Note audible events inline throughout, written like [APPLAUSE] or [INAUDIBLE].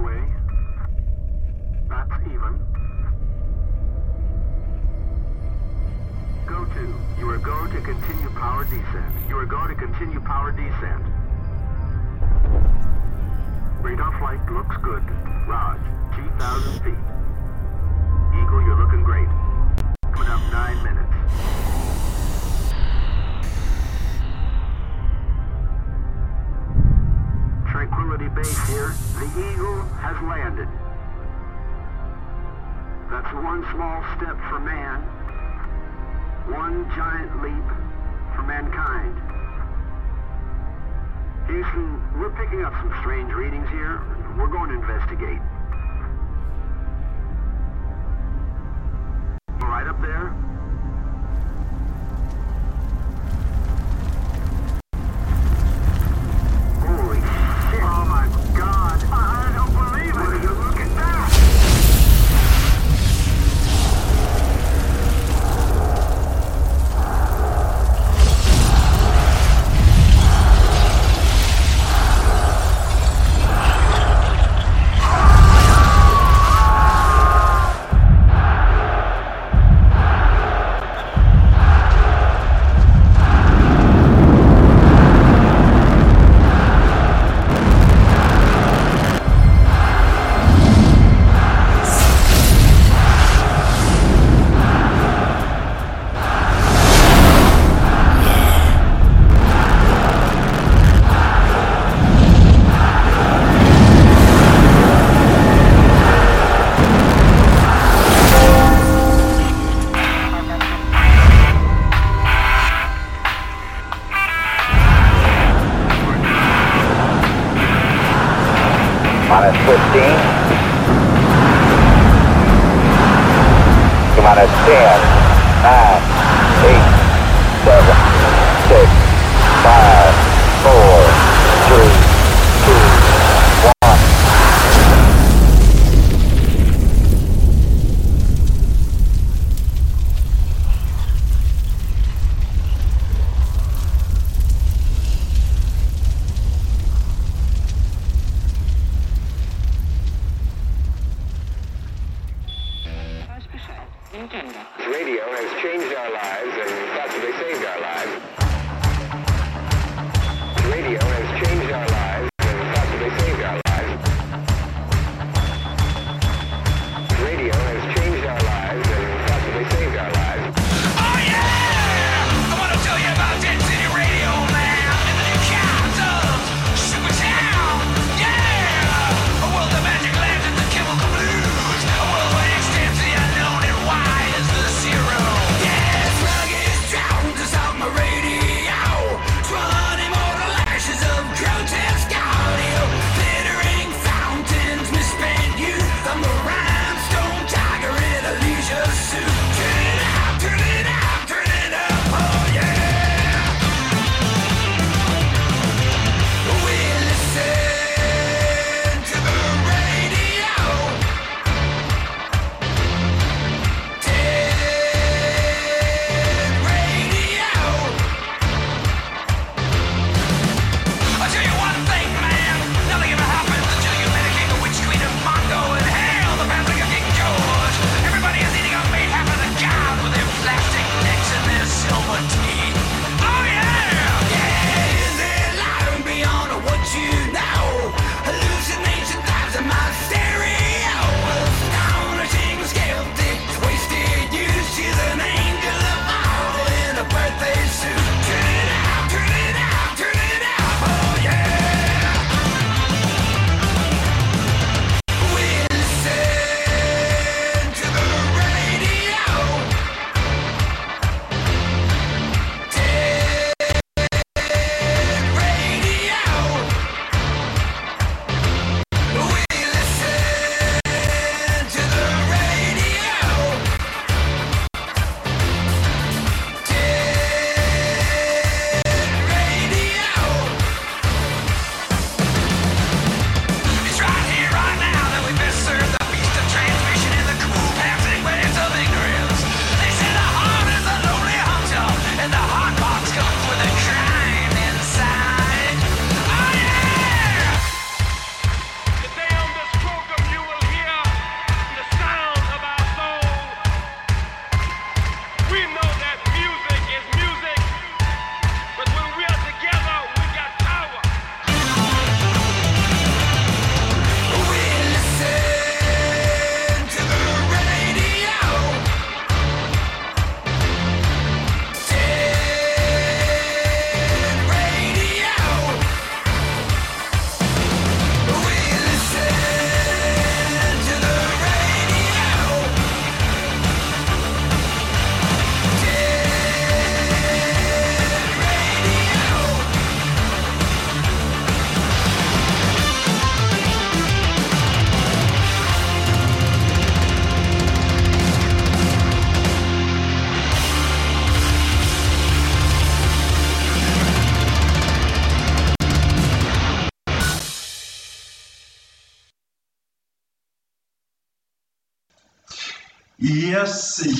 way. That's even. Go to. You are go to continue power descent. You are go to continue power descent. Radar flight looks good. Raj, 2,000 feet. Eagle, you're looking great. Coming up nine minutes. Tranquility Base here. The Eagle has landed. That's one small step for man, one giant leap for mankind. Houston, we're picking up some strange readings here. We're going to investigate. Right up there?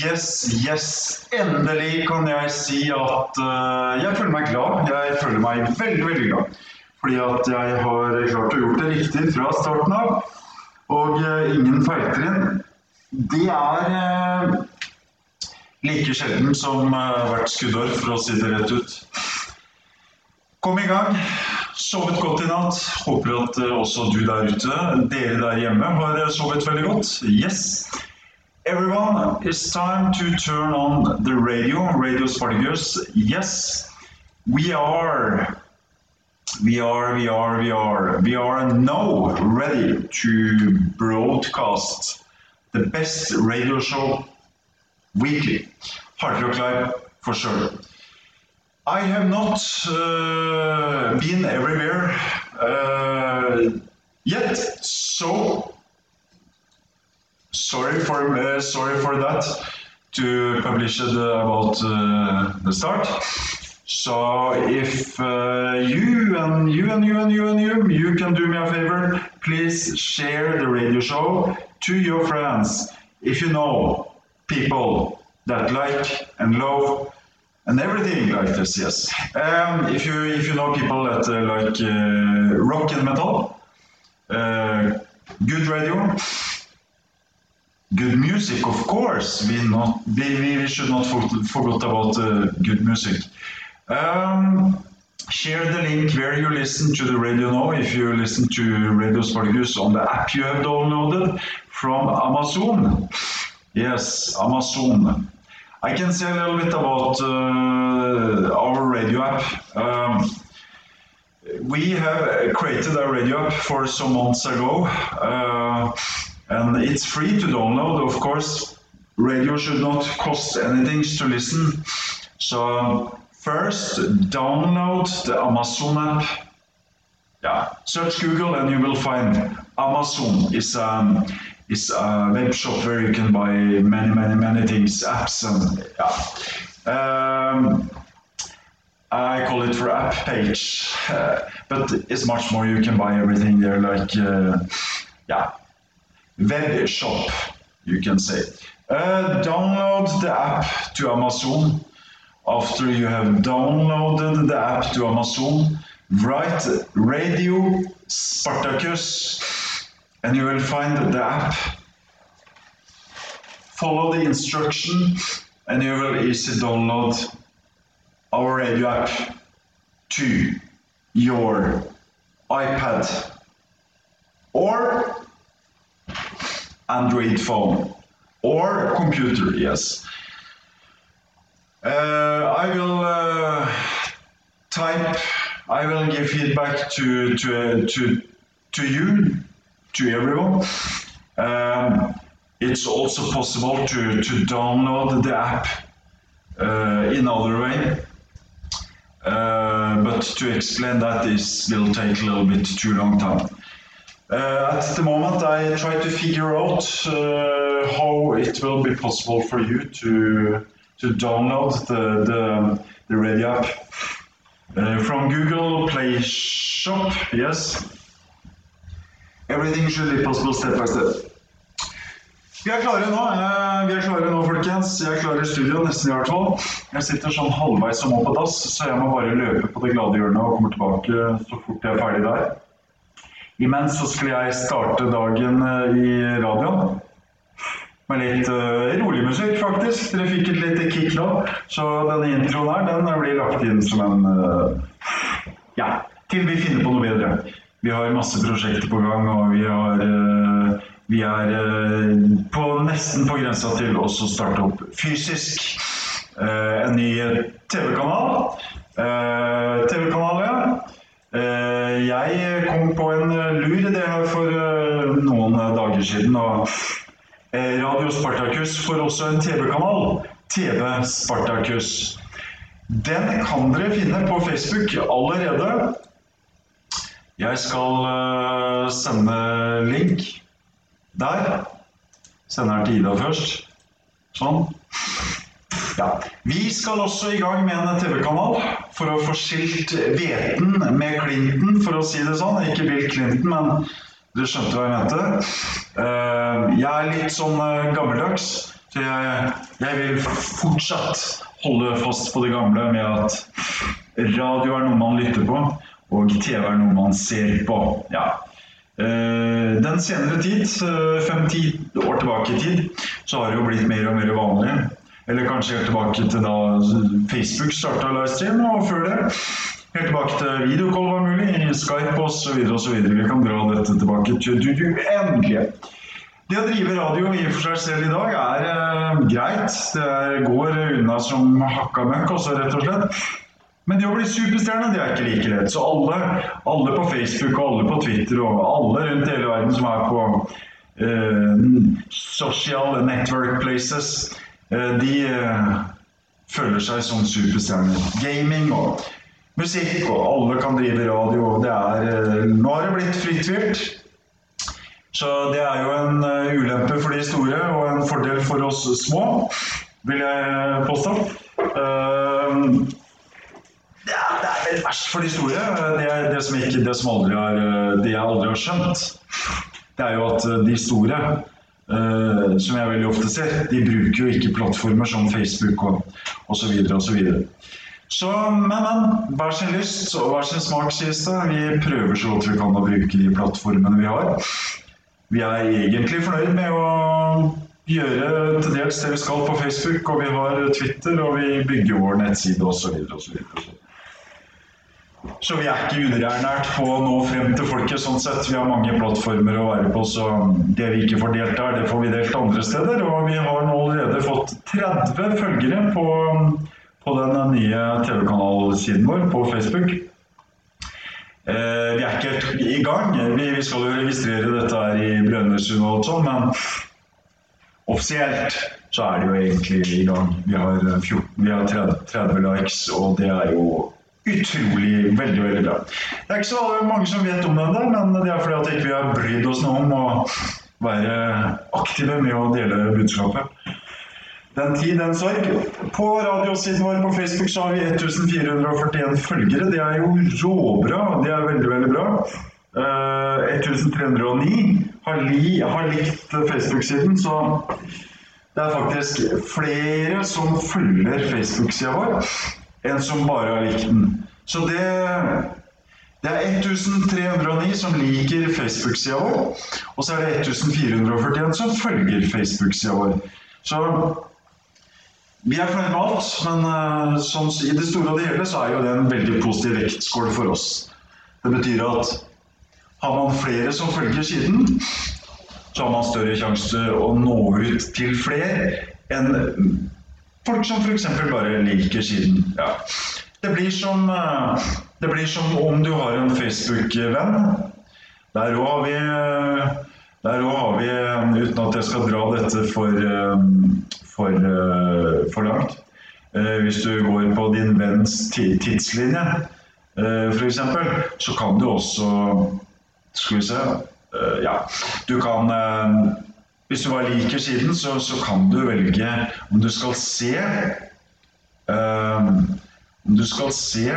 Yes, yes. Endelig kan jeg si at uh, jeg føler meg glad. Jeg føler meg veldig, veldig glad. Fordi at jeg har klart å gjort det riktig fra starten av. Og uh, ingen feiltrinn. Det er uh, like sjelden som hvert skuddår, for å si det rett ut. Kom i gang. Sovet godt i natt. Håper at også du der ute, dere der hjemme, har sovet veldig godt. Yes. Everyone, it's time to turn on the radio, Radio Spartacus. Yes, we are, we are, we are, we are, we are now ready to broadcast the best radio show weekly. Hard Rock Live for sure. I have not uh, been everywhere uh, yet, so sorry for uh, sorry for that to publish it about uh, the start. So if uh, you and you and you and you and you you can do me a favor, please share the radio show to your friends. If you know people that like and love and everything like this, yes. Um, if you if you know people that uh, like uh, rock and metal, uh, good radio, good music, of course. We not we, we should not for, forget about uh, good music. Um, share the link where you listen to the radio now. If you listen to Radio Spartacus on the app you have downloaded from Amazon. Yes, Amazon. I can say a little bit about uh, our radio app. Um, we have created a radio app for some months ago, uh, and it's free to download. Of course, radio should not cost anything to listen. So first, download the Amazon app. Yeah, search Google and you will find Amazon is um, is a web shop where you can buy many, many, many things, apps and yeah. Um, I call it for app page, uh, [LAUGHS] but it's much more. You can buy everything there, like uh, yeah, web shop, you can say. Uh, download the app to Amazon. After you have downloaded the app to Amazon, write Radio Spartacus and you will find the app. Follow the instruction and you will easily download our radio app to your iPad or Android phone or computer, yes. Uh, I will uh, type, I will give feedback to, to, to, to you to everyone. Um, it's also possible to, to download the app uh, in other way. Uh, but to explain that is will take a little bit too long time. Uh, at the moment, I try to figure out uh, how it will be possible for you to to download the the, the radio app uh, from Google Play Shop. Yes, Everything should be possible step by step. Vi er klare nå, uh, vi er klare nå, folkens. Jeg er klar i studio, nesten i hvert fall. Jeg sitter sånn halvveis som må på dass, så jeg må bare løpe på det glade hjørnet og kommer tilbake så fort jeg er ferdig der. Imens så skulle jeg starte dagen eh, i radioen. Med litt uh, rolig musikk, faktisk. Dere fikk et lite kick nå. Så denne introen her, den blir lagt inn som en uh, Ja, til vi finner på noe bedre. Vi har masse prosjekter på gang, og vi, har, uh, vi er på, nesten på grensa til å starte opp fysisk en ny TV-kanal. TV-kanal, ja. Jeg kom på en lur idé her for noen dager siden. Radio Spartacus får også en TV-kanal. TV Spartacus. Den kan dere finne på Facebook allerede. Jeg skal sende link der. Sender den til Ida først. Sånn. Ja. Vi skal også i gang med en TV-kanal for å få skilt hveten med Clinton, for å si det sånn. Ikke Bill Clinton, men du skjønte hva jeg mente. Uh, jeg er litt sånn uh, gammeldags. Så jeg, jeg vil fortsatt holde fast på det gamle med at radio er noe man lytter på, og TV er noe man ser på. Ja. Eh, Den senere tid, eh, fem-ti år tilbake i tid, så har det jo blitt mer og mer vanlig. Eller kanskje helt tilbake til da Facebook starta livestream, og før det. Helt tilbake til videocall var mulig, Skype osv. osv. Vi kan dra dette tilbake til det uendelige. Det å drive radio i for seg selv i dag er eh, greit. Det går unna som hakka møkk også, rett og slett. Men det å bli superstjerne, det er ikke like lett. Så alle, alle på Facebook og alle på Twitter og alle rundt hele verden som er på eh, social network places, de eh, føler seg som superstjerner. Gaming og musikk og alle kan drive radio. Det er, eh, nå har det blitt fritt vilt. Så det er jo en eh, ulempe for de store og en fordel for oss små, vil jeg påstå. Det er, det er vel verst for de store. Det, er det, som, ikke, det, som aldri har skjønt, det er jo at de store, uh, som jeg veldig ofte ser, de bruker jo ikke plattformer som Facebook og osv. osv. Så, så, men, men, hver sin lyst og hver sin smak, sies det. Vi prøver så godt vi kan å bruke de plattformene vi har. Vi er egentlig fornøyd med å gjøre til dels det vi skal på Facebook, og vi har Twitter, og vi bygger vår nettside osv. osv. Så vi er ikke underernært på å nå frem til folket sånn sett. Vi har mange plattformer å være på, så det vi ikke får delt der, det får vi delt andre steder. Og vi har nå allerede fått 30 følgere på, på den nye TV-kanalsiden vår på Facebook. Eh, vi er ikke helt i gang. Vi, vi skal jo registrere dette her i Brønnøysund og alt sånt, men offisielt så er det jo egentlig i gang. Vi har, 14, vi har 30, 30 likes, og det er jo utrolig veldig, veldig bra. Det er ikke så mange som vet om det, men det er fordi at ikke har brydd oss noe om å være aktive med å dele budskapet. Den tid, den sorg. På radiosiden vår på Facebook så har vi 1441 følgere. Det er jo råbra. Det er veldig, veldig bra. Uh, 1309 har, li, har likt Facebook-siden, så det er faktisk flere som følger Facebook-sida vår enn som bare har likt den. Så det, det er 1309 som liker Facebook-sida vår, og så er det 1441 som følger Facebook-sida vår. Så vi er fornøyd med alt, men uh, sånn, i det store og det hele så er jo det en veldig positiv vektskål for oss. Det betyr at har man flere som følger siden, så har man større sjanse til å nå ut til flere enn folk som f.eks. bare liker siden. Ja. Det, blir som, eh, det blir som om du har en Facebook-venn. Der òg har vi der òg har vi, uten at jeg skal dra dette for, for, for langt Hvis du går på din venns tidslinje, f.eks., så kan du også Skal vi se Ja, du kan hvis du bare liker siden, så, så, kan du velge om du skal se um, Om du skal se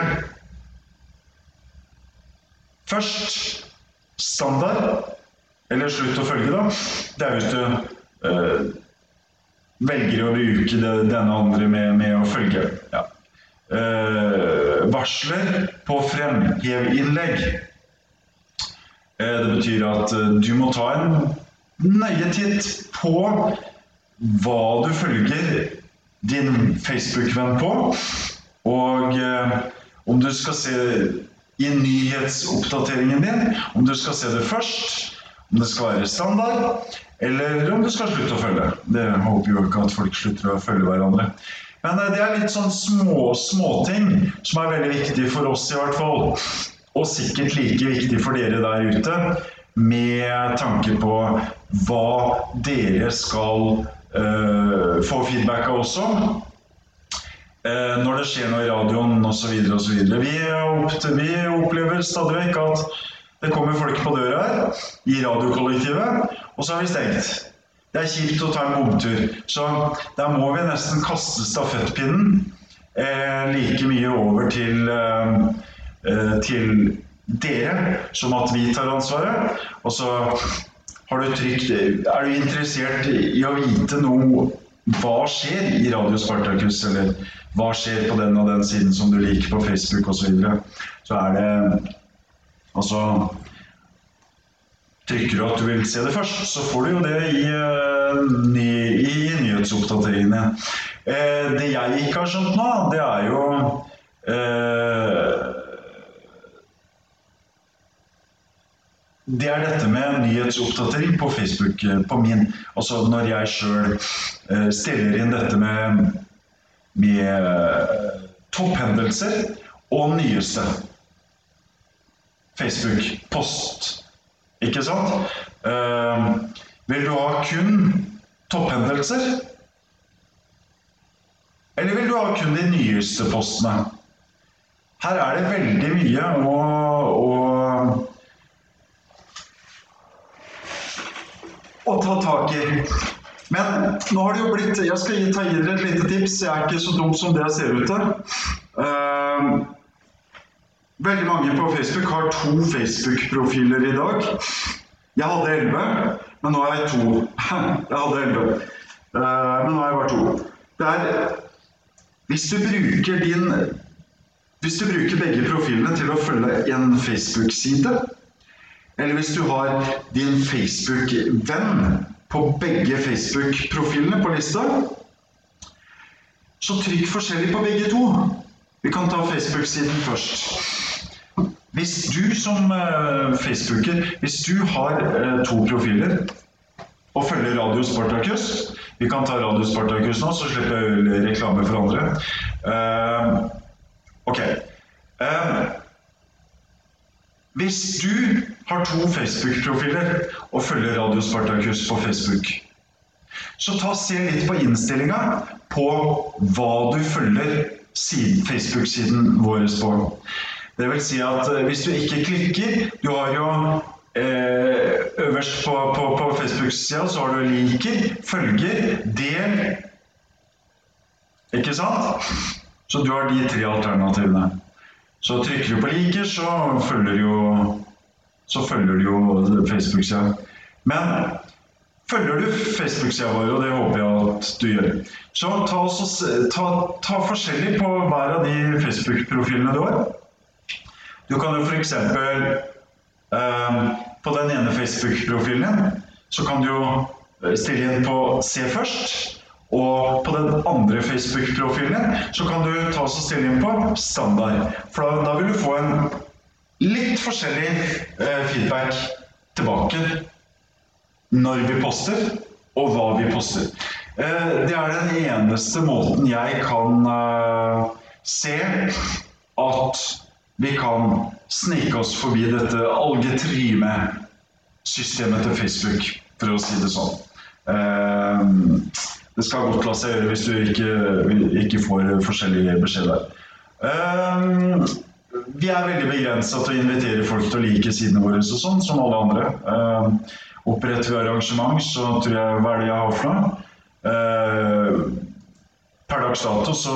først standard, eller slutt å følge, da. Det er hvis du uh, velger å bruke det, denne andre med, med å følge. Ja. Uh, varsler på fremhevinnlegg. Uh, det betyr at du må ta en nøye titt på hva du følger din Facebook-venn på, og eh, om du skal se i nyhetsoppdateringen din, om du skal se det først, om det skal være standard, eller om du skal slutte å følge. Det håper jo ikke at folk slutter å følge hverandre. Men eh, det er litt sånn små småting som er veldig viktig for oss i hvert fall. Og sikkert like viktig for dere der ute, med tanke på hva dere skal uh, få feedback av også. Uh, når det skjer noe i radioen osv. osv. Vi, vi opplever stadig vekk at det kommer folk på døra her i radiokollektivet, og så har vi stengt. Det er kjipt å ta en bomtur. Så der må vi nesten kaste stafettpinnen eh, like mye over til, eh, til dere som at vi tar ansvaret. Og så har du trykt Er du interessert i å vite noe hva skjer i Radio Spartacus, eller hva skjer på den og den siden som du liker på Facebook osv., så, videre, så er det Altså Trykker du at du vil se det først, så får du jo det i, eh, i nyhetsoppdateringene. Eh, det jeg ikke har skjønt nå, det er jo Det er dette med nyhetsoppdatering på Facebook eh, på min. Altså når jeg sjøl eh, stiller inn dette med, med eh, topphendelser og nyeste. Facebook-post. Ikke sant? Vil du ha kun topphendelser? Eller vil du ha kun de nyeste postene? Her er det veldig mye å, å, å ta tak i. Men nå har det jo blitt Jeg skal gi, ta gi dere et lite tips. Jeg er ikke så dum som det jeg ser ut til. Uh, veldig mange på Facebook har to Facebook-profiler i dag. Jeg hadde elleve, men nå har jeg to. [LAUGHS] Jeg hadde elleve, eh, men nå har jeg bare to. Det er Hvis du bruker din Hvis du bruker begge profilene til å følge en Facebook-side, eller hvis du har din Facebook-venn på begge Facebook-profilene på lista, så trykk forskjellig på begge to. Vi kan ta Facebook-siden først. Hvis du som eh, Facebooker, hvis du har eh, to profiler og følger Radio Spartacus Vi kan ta Radio Spartacus nå, så slipper jeg reklame for andre. Uh, ok. Eh, hvis du har to Facebook-profiler og følger Radio Spartacus på Facebook, så ta se litt på innstillinga på hva du følger Facebook-siden vår på. Det vil si at eh, hvis du ikke klikker Du har jo eh, øverst på, på, på Facebook-sida så har du liker, følger, del Ikke sant? Så du har de tre alternativene. Så trykker du på liker, så følger jo så følger du jo Facebook-sida. Men følger du Facebook-sida vår, og det håper jeg at du gjør, så ta, også, ta, ta forskjellig på hver av de Facebook-profilene du har. Du kan jo f.eks. Eh, på den ene Facebook-profilen så kan du jo eh, stille inn på se først. Og på den andre Facebook-profilen så kan du ta oss og stille inn på standard. For da, da vil du få en litt forskjellig eh, feedback tilbake når vi poster, og hva vi poster. Eh, det er den eneste måten jeg kan eh, se at vi kan snike oss forbi dette algetrime-systemet til Facebook, for å si det sånn. Eh, det skal godt la seg gjøre hvis du ikke, ikke får forskjellige beskjeder. Um, vi er veldig begrensa til å invitere folk til å like sidene våre, og sånn, som alle andre. Eh, oppretter vi arrangement, så tror jeg Hva er det jeg har for noe? Eh, per dags dato så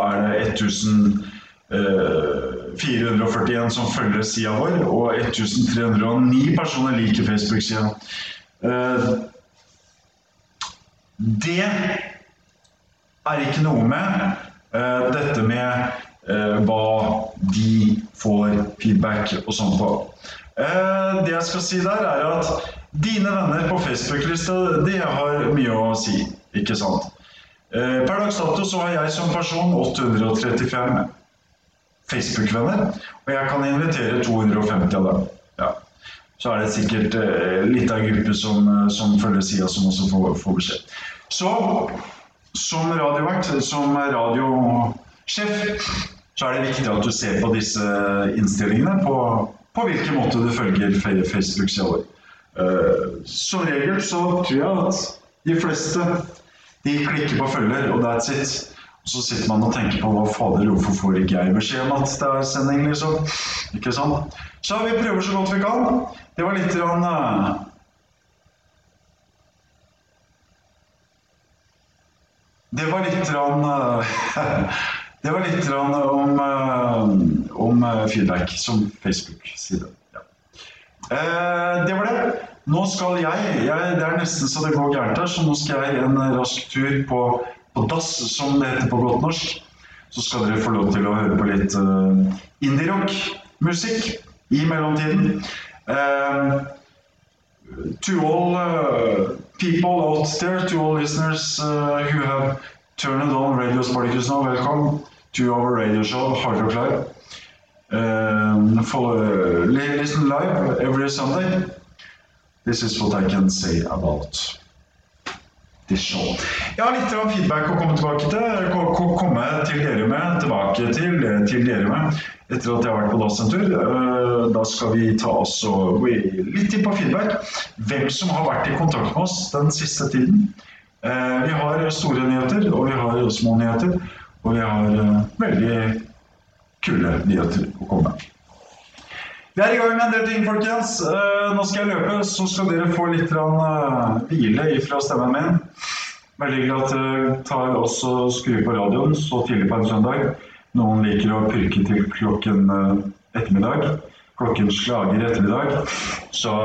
er det 1441 som følger sida vår, og 1309 personer liker Facebook-sida. Eh, det er ikke noe med uh, dette med uh, hva de får feedback og sånn på. Uh, det jeg skal si der, er at dine venner på Facebook-lista, de har mye å si, ikke sant? Per dags dato så har jeg som person 835 Facebook-venner, og jeg kan invitere 250 av dem. Så er det sikkert eh, litt av gruppe som, eh, som følger sida, som også får, får beskjed. Så som radiovert, som radiosjef, så er det viktig at du ser på disse innstillingene på, på hvilken måte du følger Facebook-sida vår. Eh, som regel så tror jeg at de fleste de klikker på følger, og that's it. Så sitter man og tenker på hva fader, hvorfor får ikke jeg beskjed om at det er sending, liksom? Ikke sant? Så vi prøver så godt vi kan. Det var litt rann, eh, Det var litt rann, eh, [LAUGHS] Det var litt om, eh, om eh, feedback som Facebook-side. Ja. Eh, Det var det. nå skal jeg, jeg Det er nesten så det går gærent her, så nå skal jeg en rask tur på, på dass, som det heter på godt norsk. Så skal dere få lov til å høre på litt uh, indie-rock-musikk i mellomtiden. Uh, to all uh, people out there, to all listeners uh, who have turned on Radio Spartacus now, welcome to our radio show, Hard Rock Live. Um, follow, li- listen live every Sunday. This is what I can say about. Jeg har litt feedback å komme tilbake til. ko- ko- Komme til dere med, tilbake til, til dere med, etter at jeg har vært på dass en tur. Eh, Da skal vi ta oss og gå litt inn på feedback. Hvem som har vært i kontakt med oss den siste tiden. Eh, Vi har store nyheter, og vi har små nyheter. Og vi har eh, veldig kule nyheter å komme med. Vi er i gang med en del ting, folkens. Eh, nå skal jeg løpe, så skal dere få litt eh, hvile ifra stemmen min. Veldig hyggelig at dere tar oss og skrur på radioen så tidlig på en søndag. Noen liker å purke til klokken eh, ettermiddag. Klokken slager ettermiddag. Så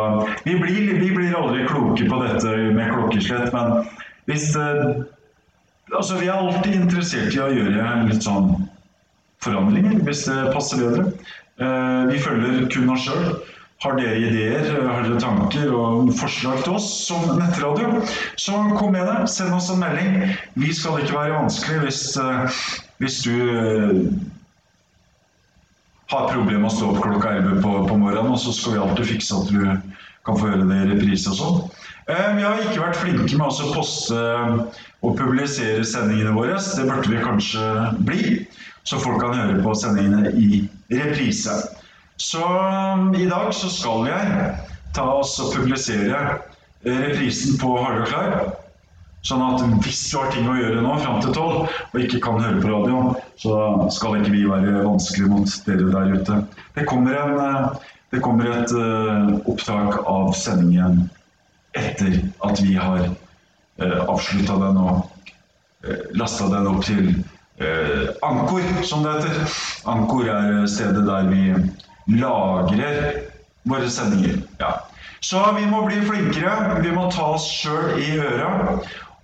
vi blir, vi blir aldri kloke på dette med klokkeslett, men hvis eh, Altså, vi er alltid interessert i å gjøre litt sånn forandringer, hvis det passer bedre. Eh, Vi følger kun oss sjøl. Har dere ideer, har dere tanker og forslag til oss som nettradio, så kom med det. Send oss en melding. Vi skal ikke være vanskelig hvis, eh, hvis du eh, har problemer med å stå opp klokka 11 på, på morgenen, og så skal vi alltid fikse at du kan få høre det i reprise og sånn. Eh, Vi har ikke vært flinke med å poste og publisere sendingene våre. Det burde vi kanskje bli, så folk kan høre på sendingene i reprise. Så um, i dag så skal jeg ta oss og publisere eh, reprisen på Rock Live. Sånn at hvis du har ting å gjøre nå fram til tolv, og ikke kan høre på radioen, så skal ikke vi være vanskelig mot dere der ute. Det kommer, en, eh, det kommer et eh, opptak av sendingen etter at vi har uh, avslutta den og uh, lasta den opp til Ankor, som det heter. Ankor er stedet der vi lagrer våre sendinger. Ja. Så vi må bli flinkere. Vi må ta oss sjøl i øra.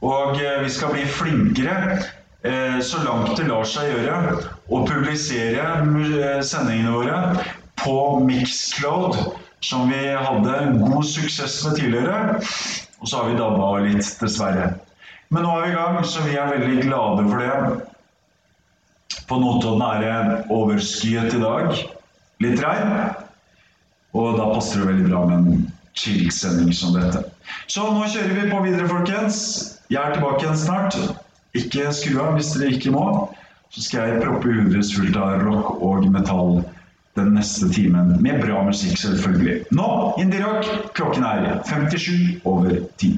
Og eh, vi skal bli flinkere eh, så langt det lar seg gjøre å publisere eh, sendingene våre på Mixcloud, som vi hadde god suksess med tidligere. Og så har vi dabba litt, dessverre. Men nå er vi i gang, så vi er veldig glade for det. På Notodden er det overskyet i dag. Litt regn. Og da passer det veldig bra med en chill-sending som dette. Så nå kjører vi på videre, folkens. Jeg er tilbake igjen snart. Ikke skru av hvis dere ikke må. Så skal jeg proppe hudet fullt av rock og metall den neste timen. Med bra musikk, selvfølgelig. Nå, indie rock. Klokken er 57 over 10.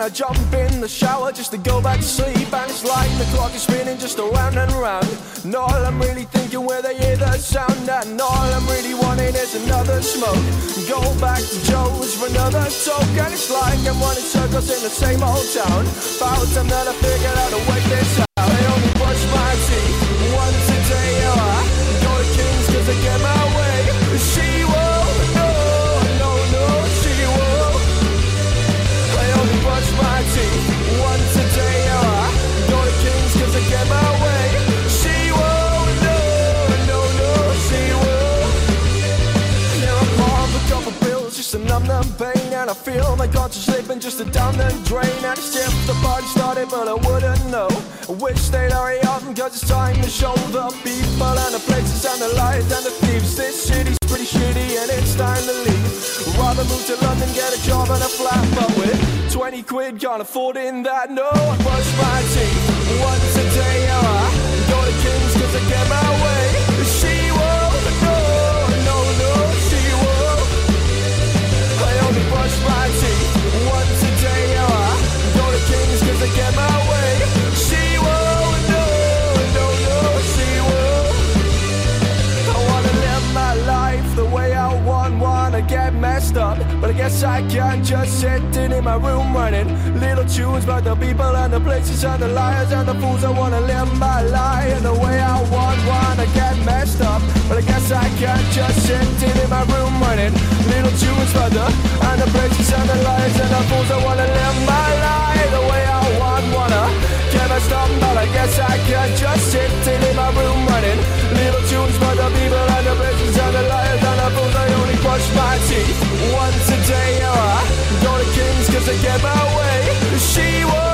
And I jump in the shower just to go back to sleep. And it's like the clock is spinning just around and round. And all I'm really thinking where they hear the sound. And all I'm really wanting is another smoke. Go back to Joe's for another toke. And it's like I'm running circles in the same old town. About time that I figured out a way this started but I wouldn't know I wish they'd hurry up cause it's time to show the people And the places and the lies and the thieves This city's pretty shitty and it's time to leave. Rather move to London, get a job and a flat But with 20 quid can't afford in that No, I brush my teeth once a day guess I can't just sitting in my room running little tunes about the people and the places and the liars and the fools. I wanna live my life the way I want, wanna get messed up. But I guess I can't just sitting in my room running little tunes about the and the places and the liars and the fools. I wanna live my life the way I want, wanna get messed up. But I guess I can't just sitting in my room running little tunes about the people and the places and the liars and. I only brush my teeth once a day. Oh, I go to King's cause I get my way. She won't,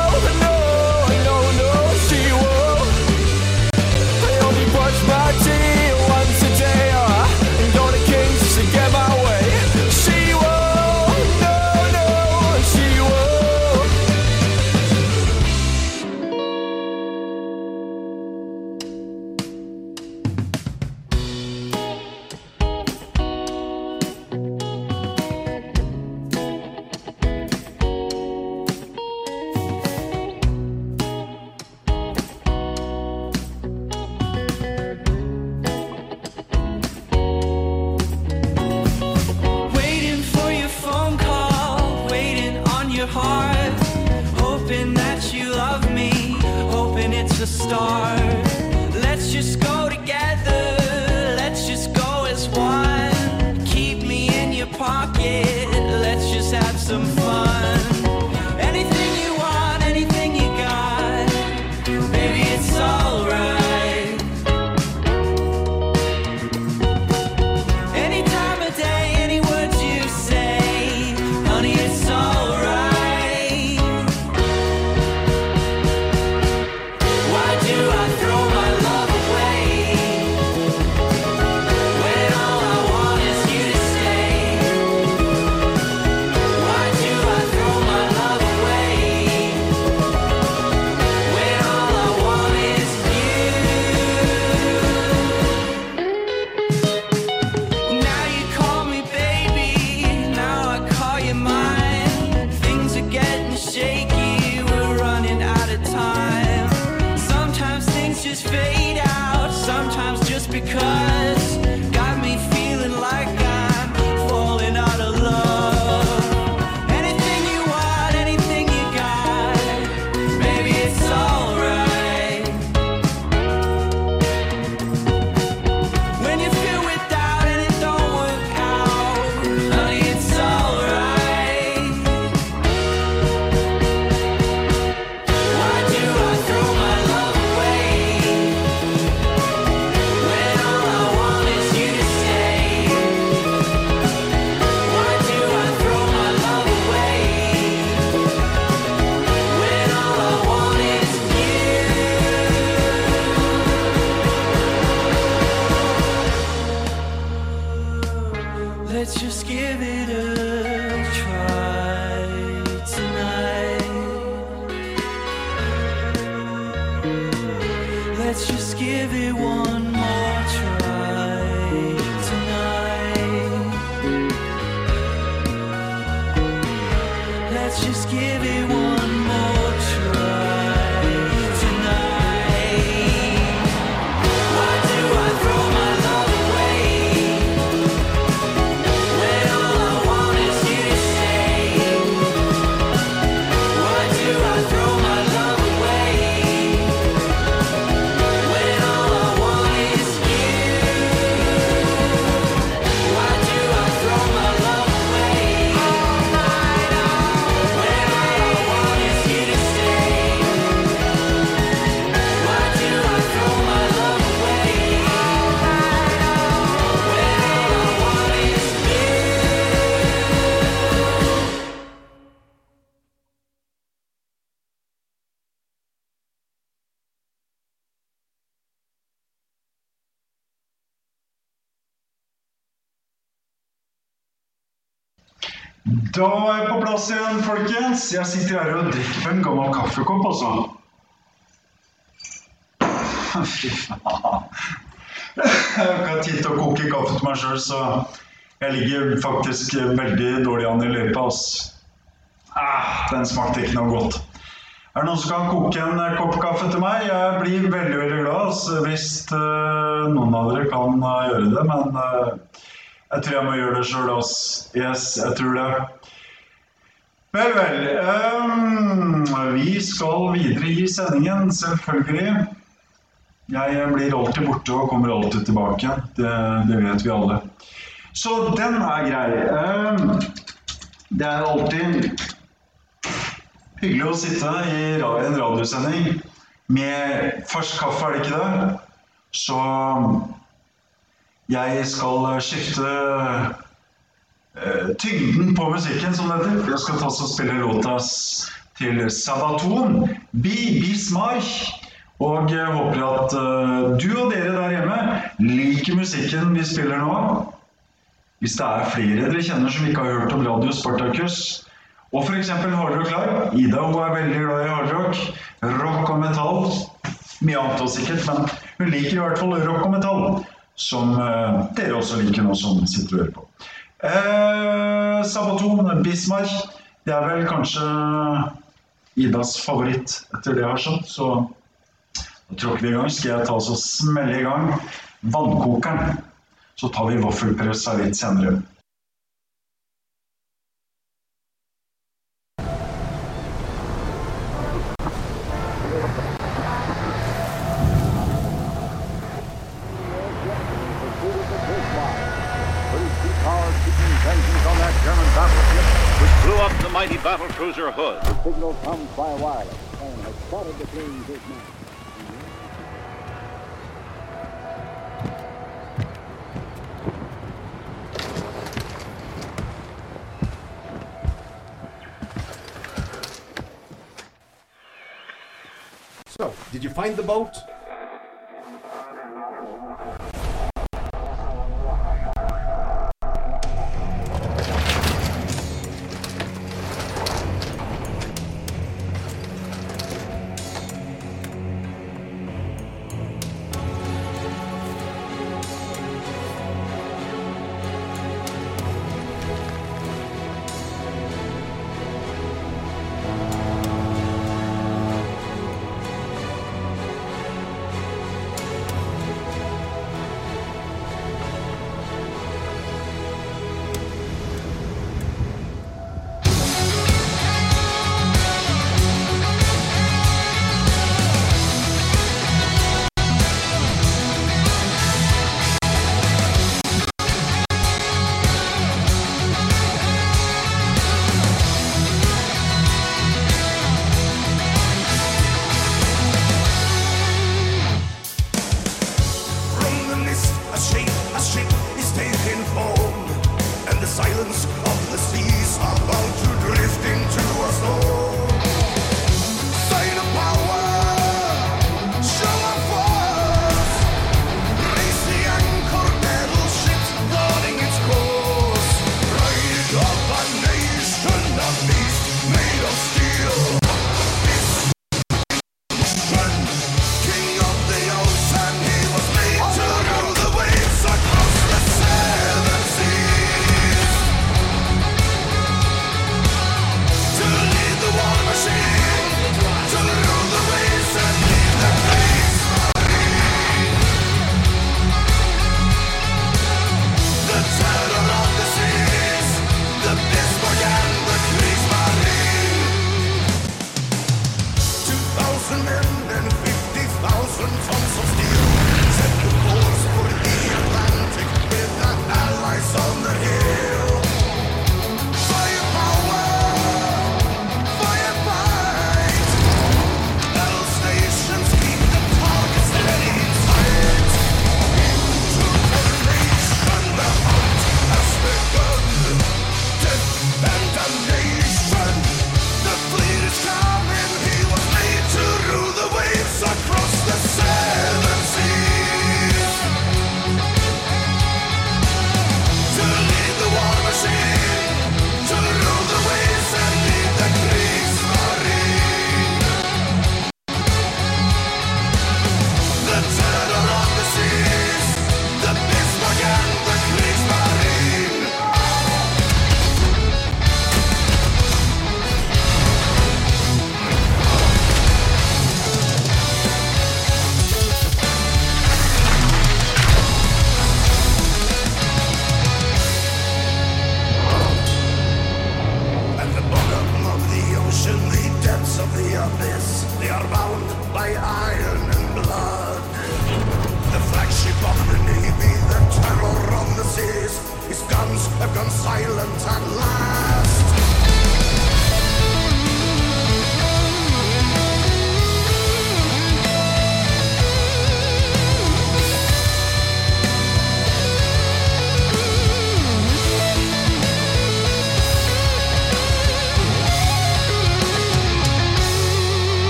Jeg sitter her og drikker på en gammel kaffekopp, altså. [LAUGHS] Fy faen. Jeg har ikke tid til å koke kaffe til meg sjøl, så jeg ligger faktisk veldig dårlig an i løypa. Ah, den smakte ikke noe godt. Er det noen som kan koke en kopp kaffe til meg? Jeg blir veldig veldig glad altså, hvis uh, noen av dere kan uh, gjøre det, men uh, jeg tror jeg må gjøre det sjøl. Yes, jeg tror det. Vel, vel. Um, vi skal videre i sendingen, selvfølgelig. Jeg blir alltid borte og kommer alltid tilbake. Det, det vet vi alle. Så den er grei. Um, det er alltid hyggelig å sitte i en radiosending med fersk kaffe, er det ikke det? Så jeg skal skifte tyngden på musikken, som det heter. Jeg skal ta og spille låta til Sabaton, Bi Bismarch. Og håper at eh, du og dere der hjemme liker musikken vi spiller nå. Hvis det er flere dere kjenner som ikke har hørt om Radio Spartacus, og f.eks. Hardrock Live Ida hun er veldig glad i hardrock, rock og metall. Mye annet også sikkert, men hun liker i hvert fall rock og metall. Som eh, dere også liker nå som sitter og hører på. Eh, Sabaton, Bismar. Det er vel kanskje Idas favoritt, etter det jeg har skjønt. Så da tråkker vi i gang. Skal jeg ta oss og smelle i gang vannkokeren. Så tar vi vaffelpressa litt senere. Mighty battle cruiser Hood. Signal comes by wireless and has spotted the plane's his man. So, did you find the boat?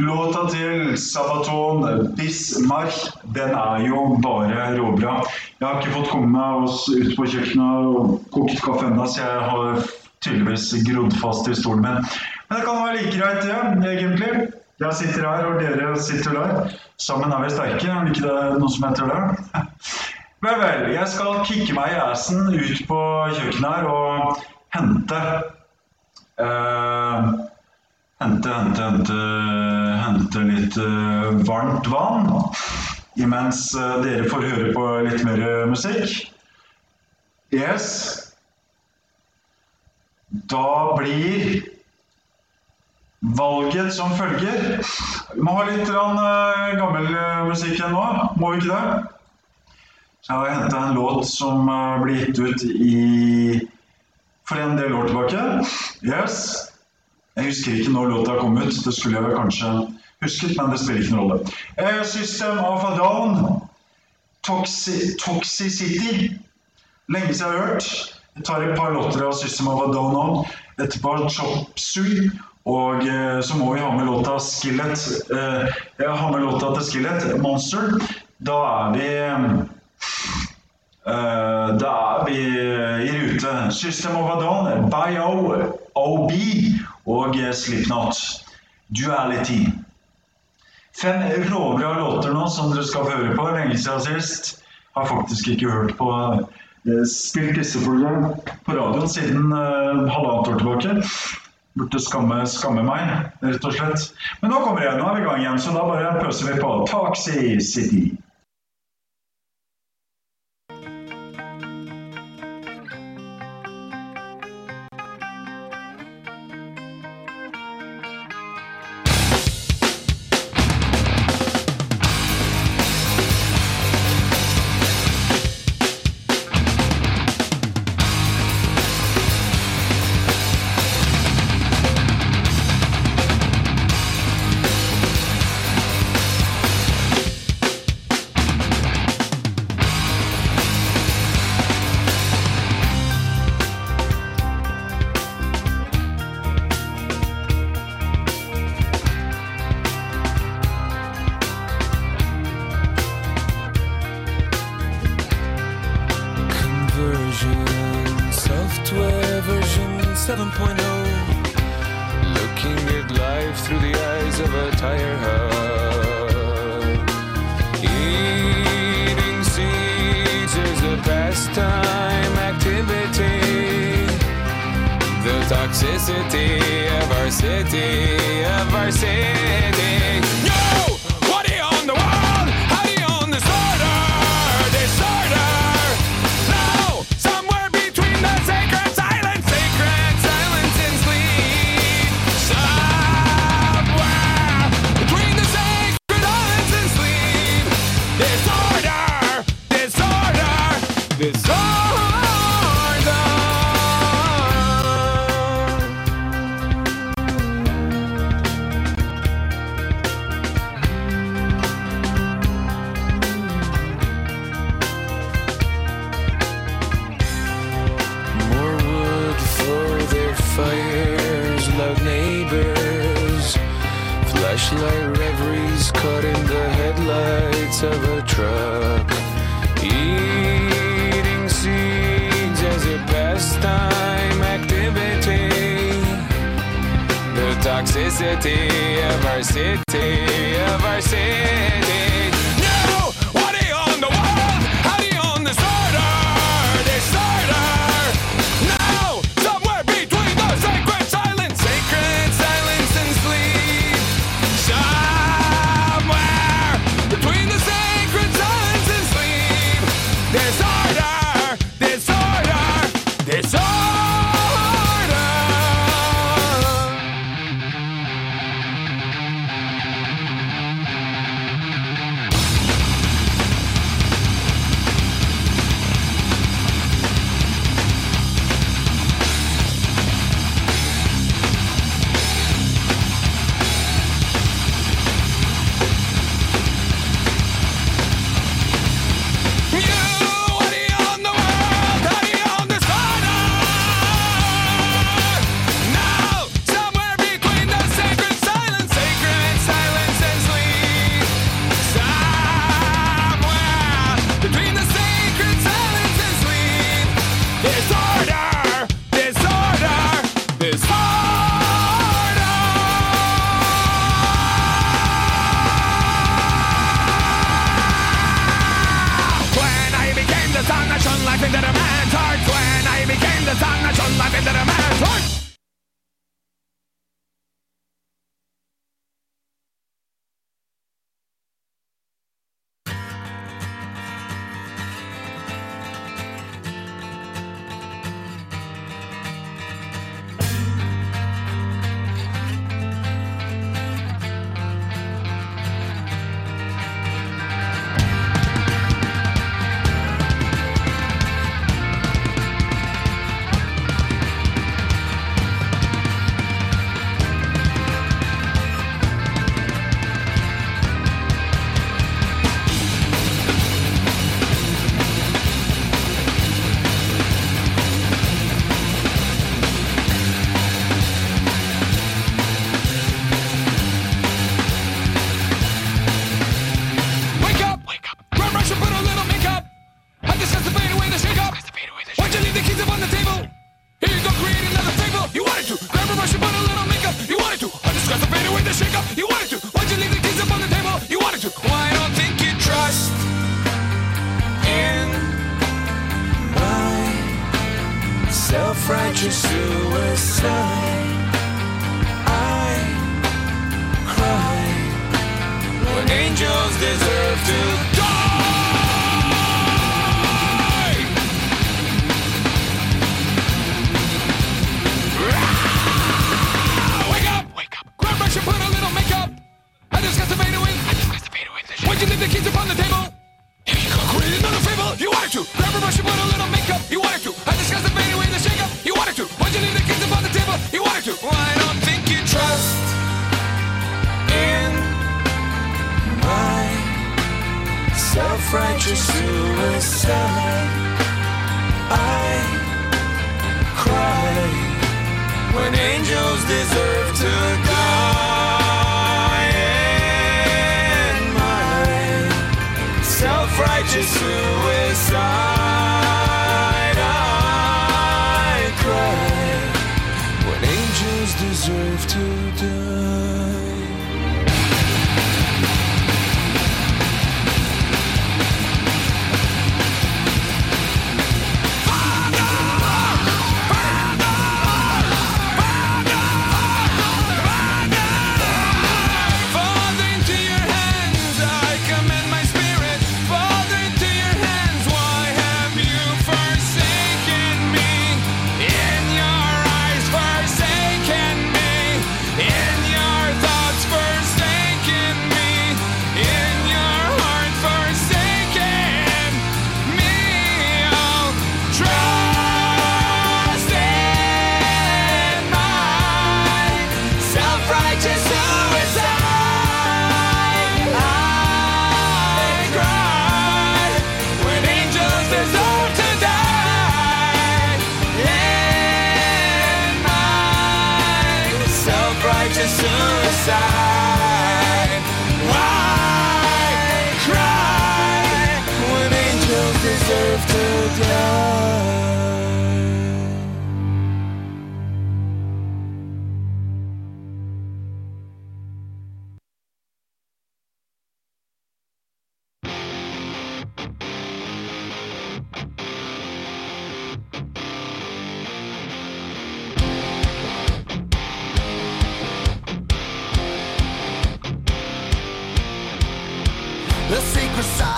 Låta til Sabaton Bismarck, den er jo bare råbra. Jeg har ikke fått komme meg oss ut på kjøkkenet og kokt kaffe ennå, så jeg har tydeligvis grodd fast i stolen min. Men det kan være like greit, det, ja, egentlig. Jeg sitter her, og dere sitter der. Sammen er vi sterke, er det ikke noe som heter det? [LAUGHS] Vel, vel, jeg skal kicke meg i assen ut på kjøkkenet her og hente eh, Hente, hente, hente, hente litt eh, varmt vann. Imens eh, dere får høre på litt mer eh, musikk. Yes. Da blir valget som følger. Vi må ha litt gammel musikk igjen nå, må vi ikke det? Så jeg har henta en låt som ble gitt ut i for en del år tilbake. Yes. Jeg husker ikke når låta kom ut. Det skulle jeg kanskje husket, men det spiller ikke noen rolle. Eh, System of a Down. Toxi Toxicity. Lenge siden jeg har hørt. Jeg tar et par låter av System of a Down nå. Etterpå Chop Suey. Og eh, så må vi ha med låta Skillet. Eh, jeg har med låta til Skillet, Monster. Da er vi Da er vi i rute. System of a Down, Bio-OB og eh, Slipknot. Duality. Fem råbra låter nå som dere skal høre på. Lenge siden sist. Har faktisk ikke hørt på eh, spilt disse for på radioen siden uh, halvannet år tilbake. Burde skamme, skamme meg, rett og slett. Men nå kommer jeg, nå er vi i gang igjen, så da bare pøser vi på. Taxi City.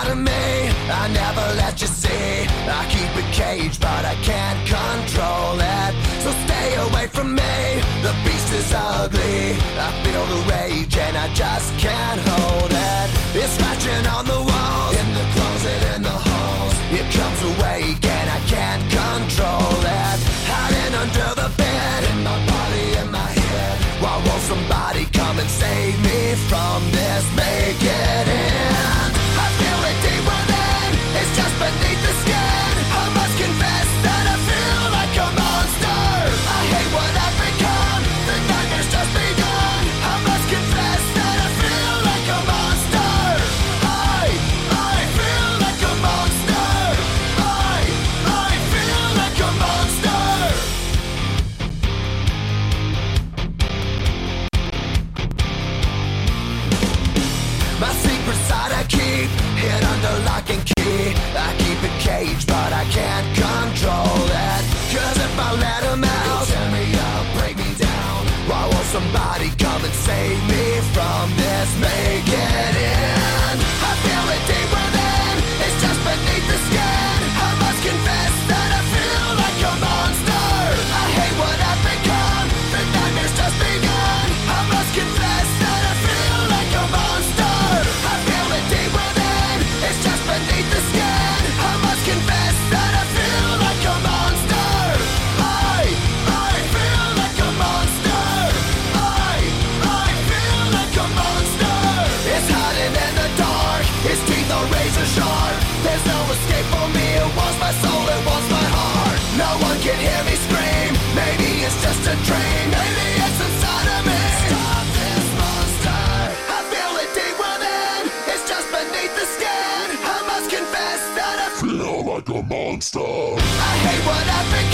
out of me. I never let you see. I keep it caged, but I can't control it. So stay away from me. The beast is ugly. I feel the rage and I just can't hold it. It's scratching on the wall, in the closet, in the halls. It comes awake and I can't control it. Hiding under the bed, in my body, in my head. Why won't somebody come and save me from this? Make it. gangster. I hate what I think.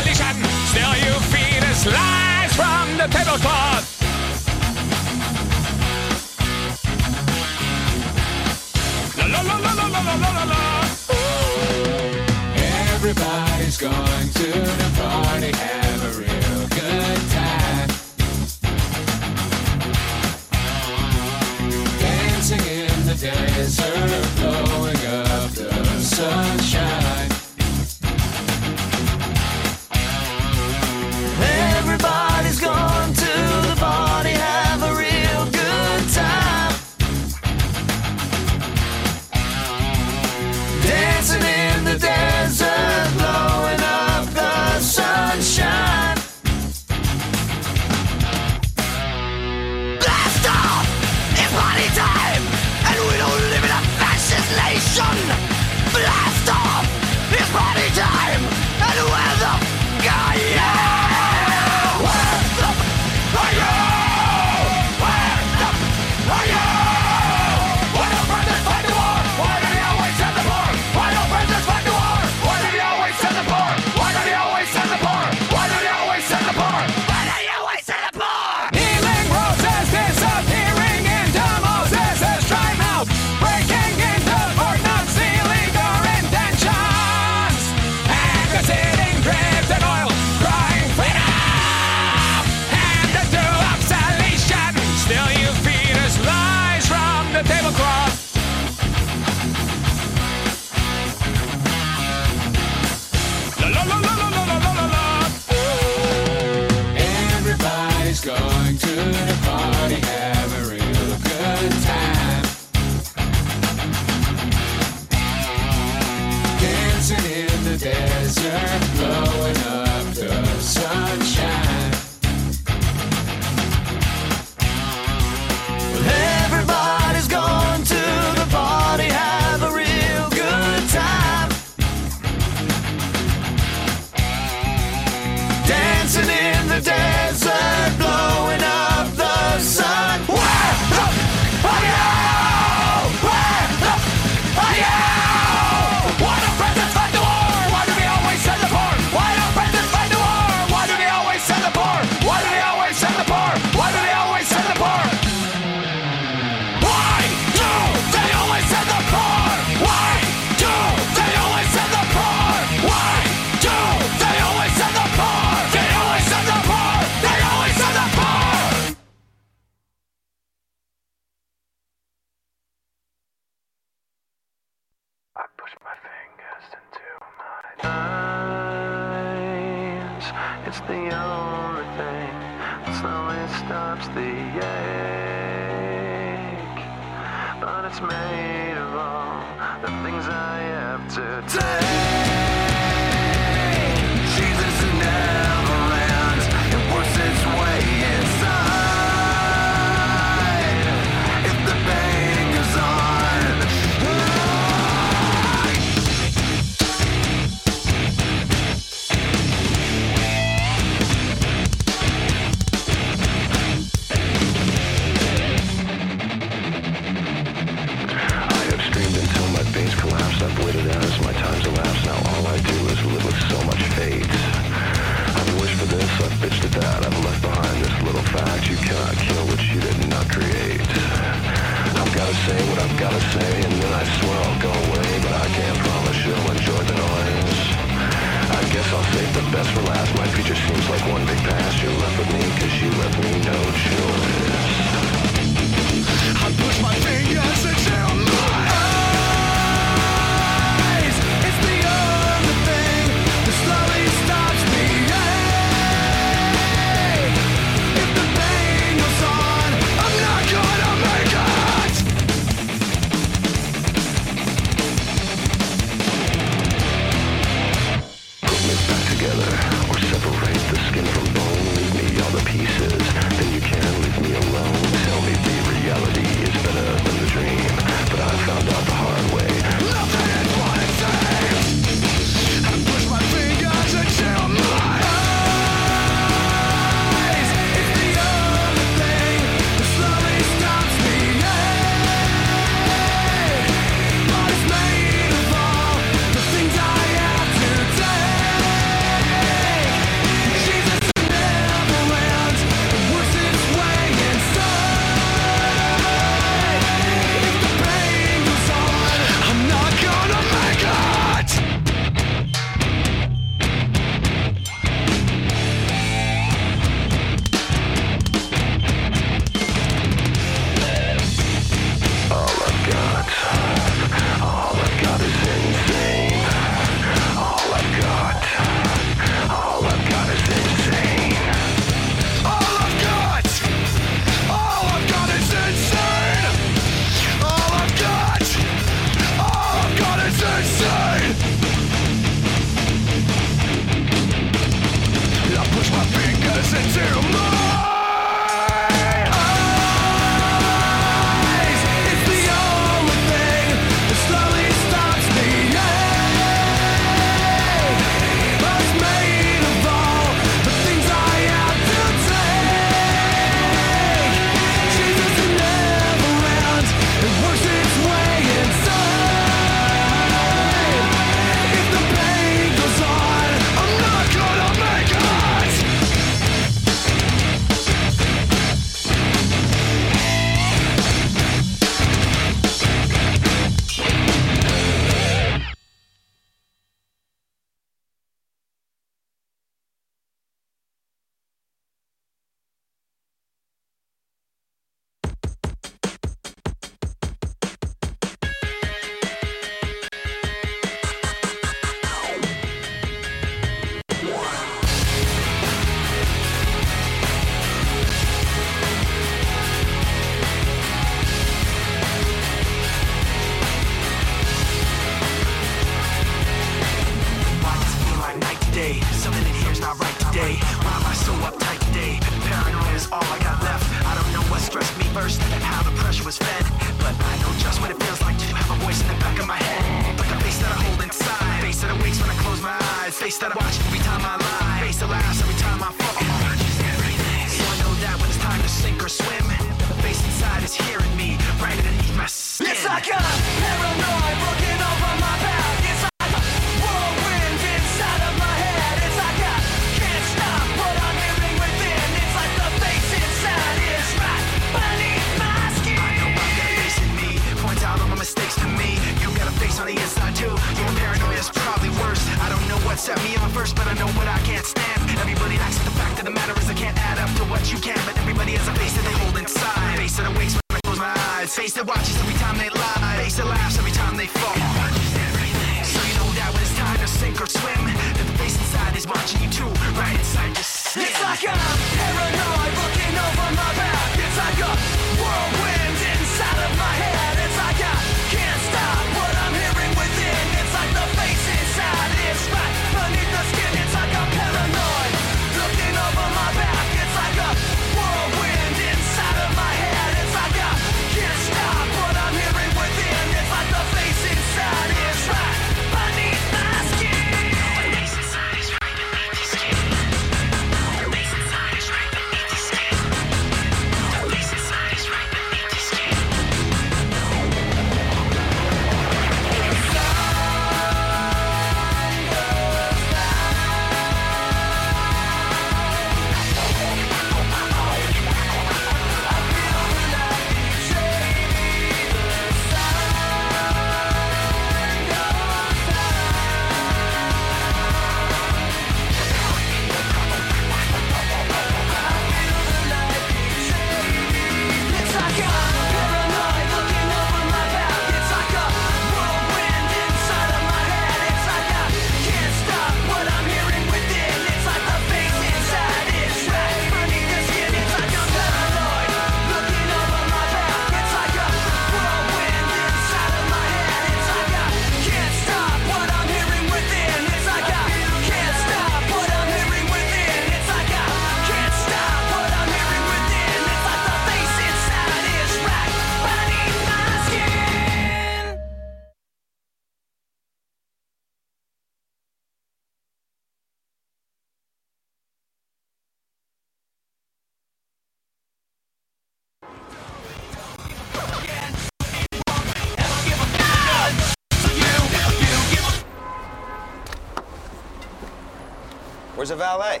valet.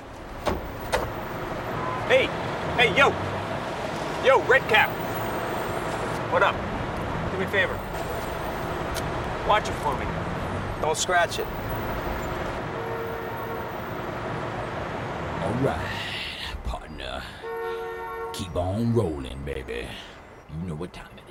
Hey, hey, yo, yo, red cap. What up? Do me a favor. Watch it for me. Don't scratch it. All right, partner. Keep on rolling, baby. You know what time it is.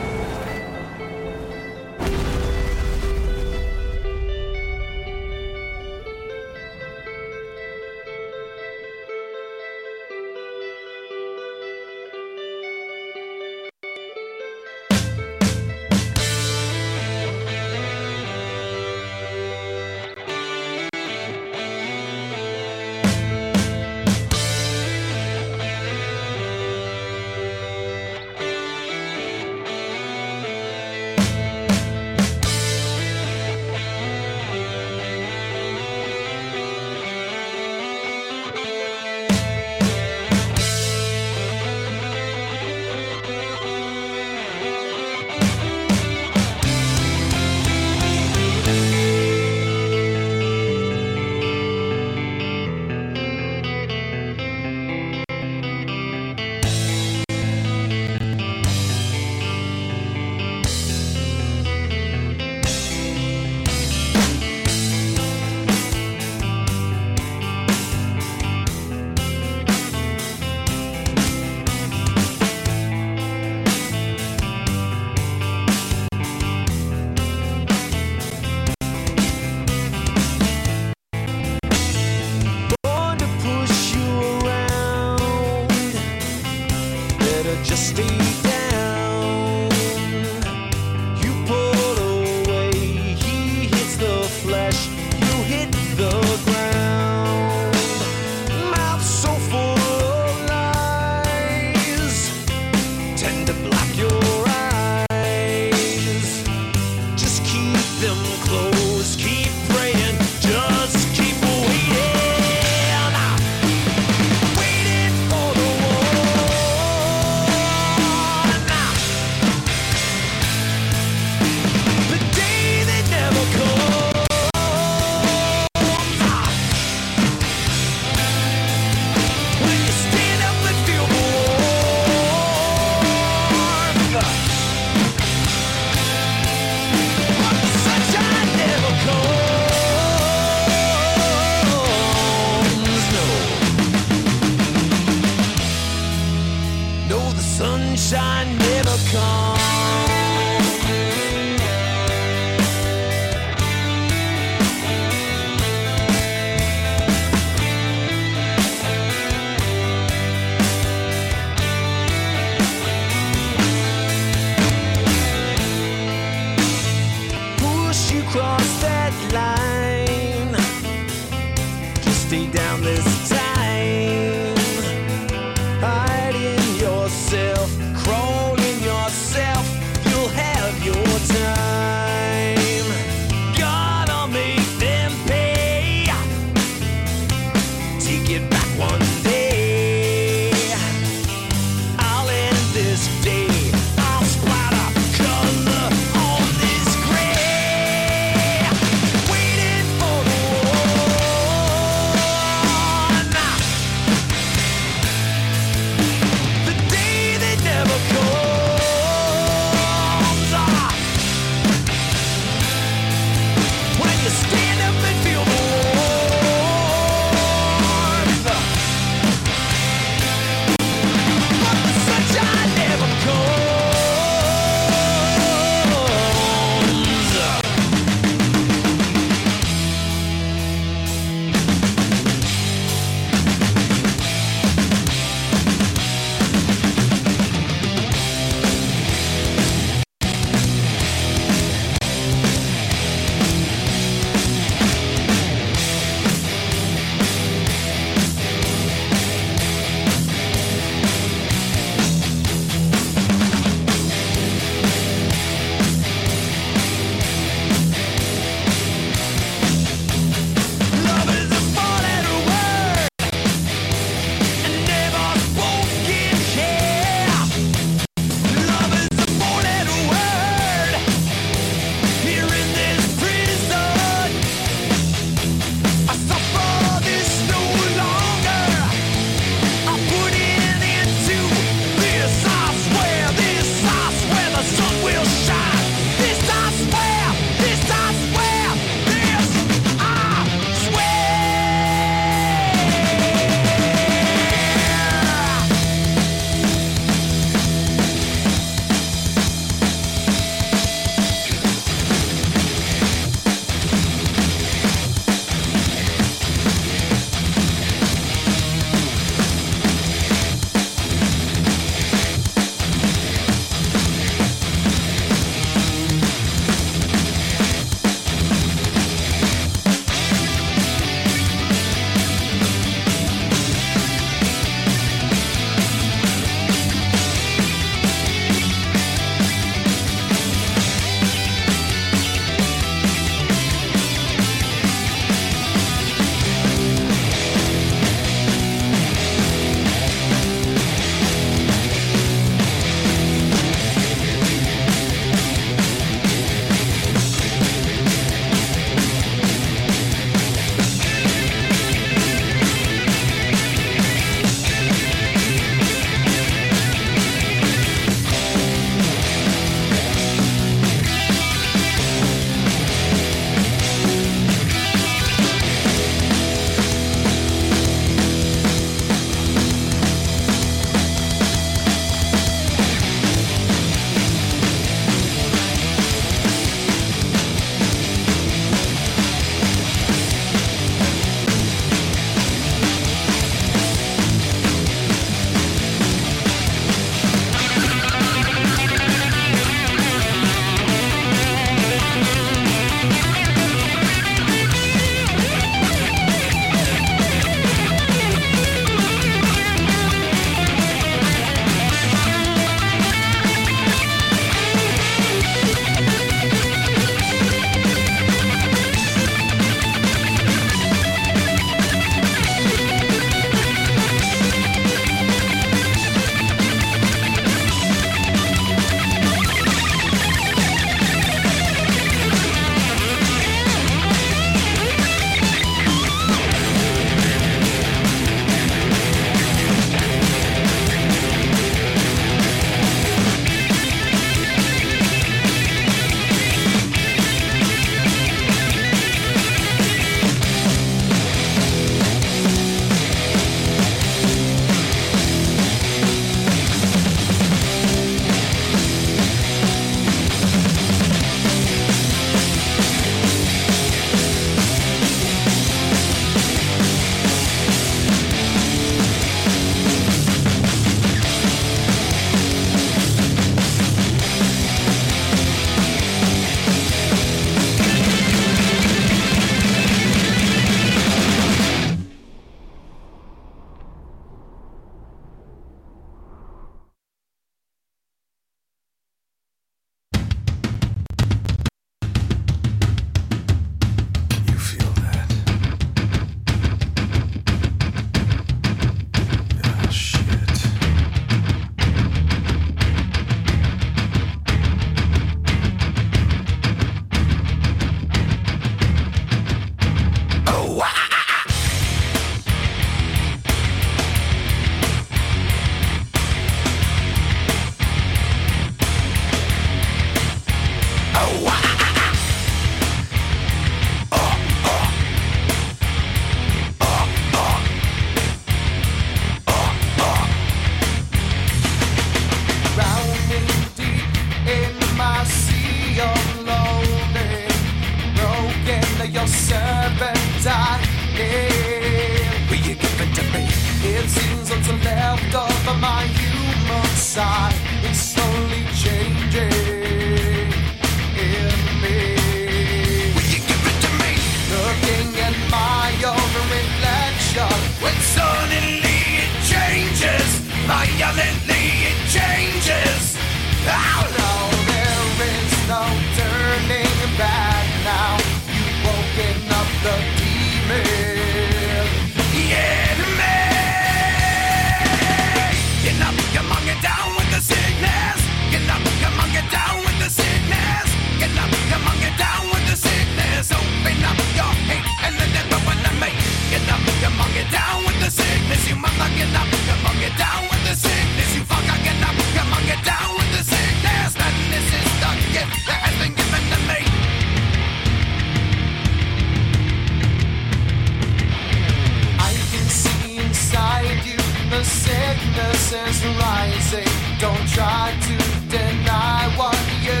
voices rising. Don't try to deny what you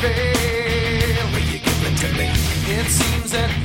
feel. Will you give it to me? It seems that.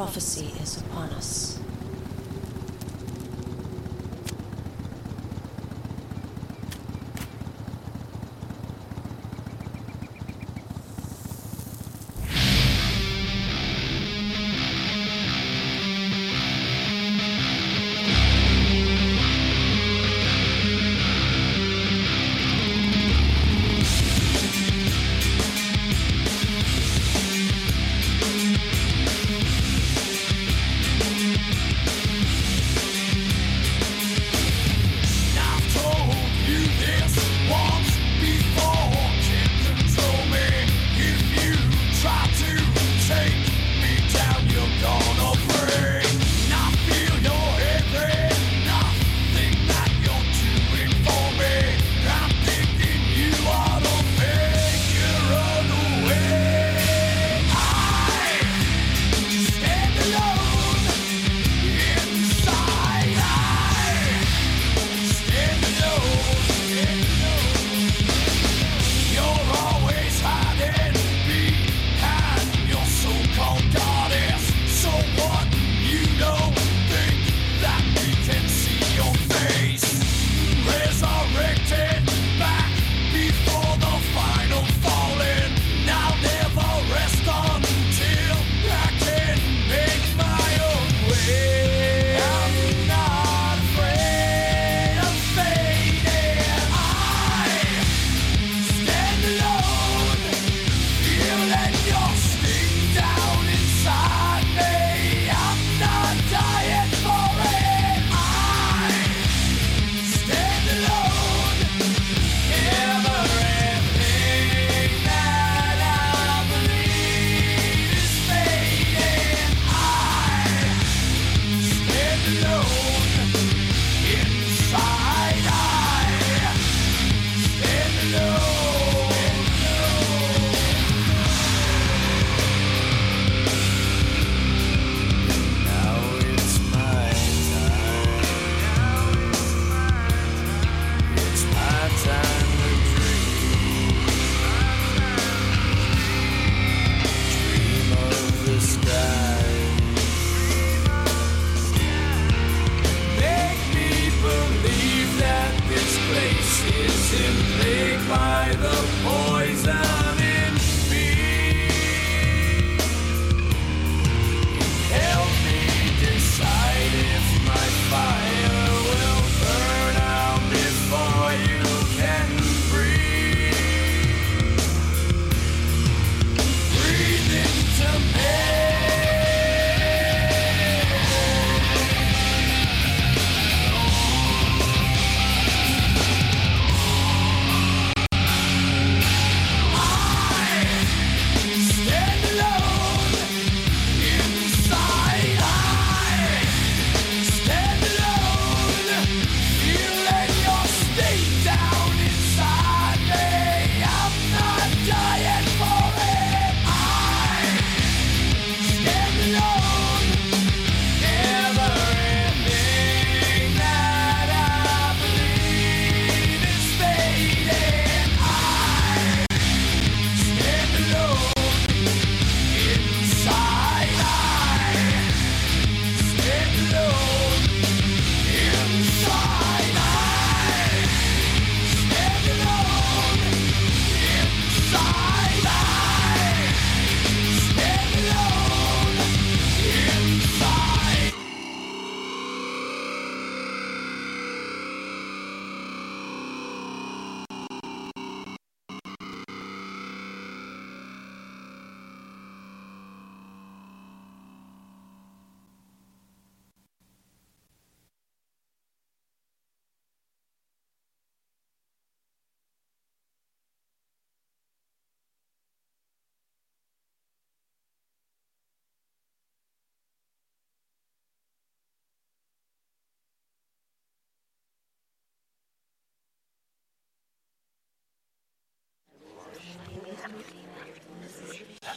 Prophecy is upon us.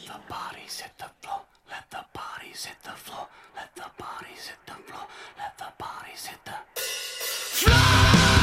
Let the bodies hit the floor. Let the bodies hit the floor. Let the bodies hit the floor. Let the bodies hit the floor.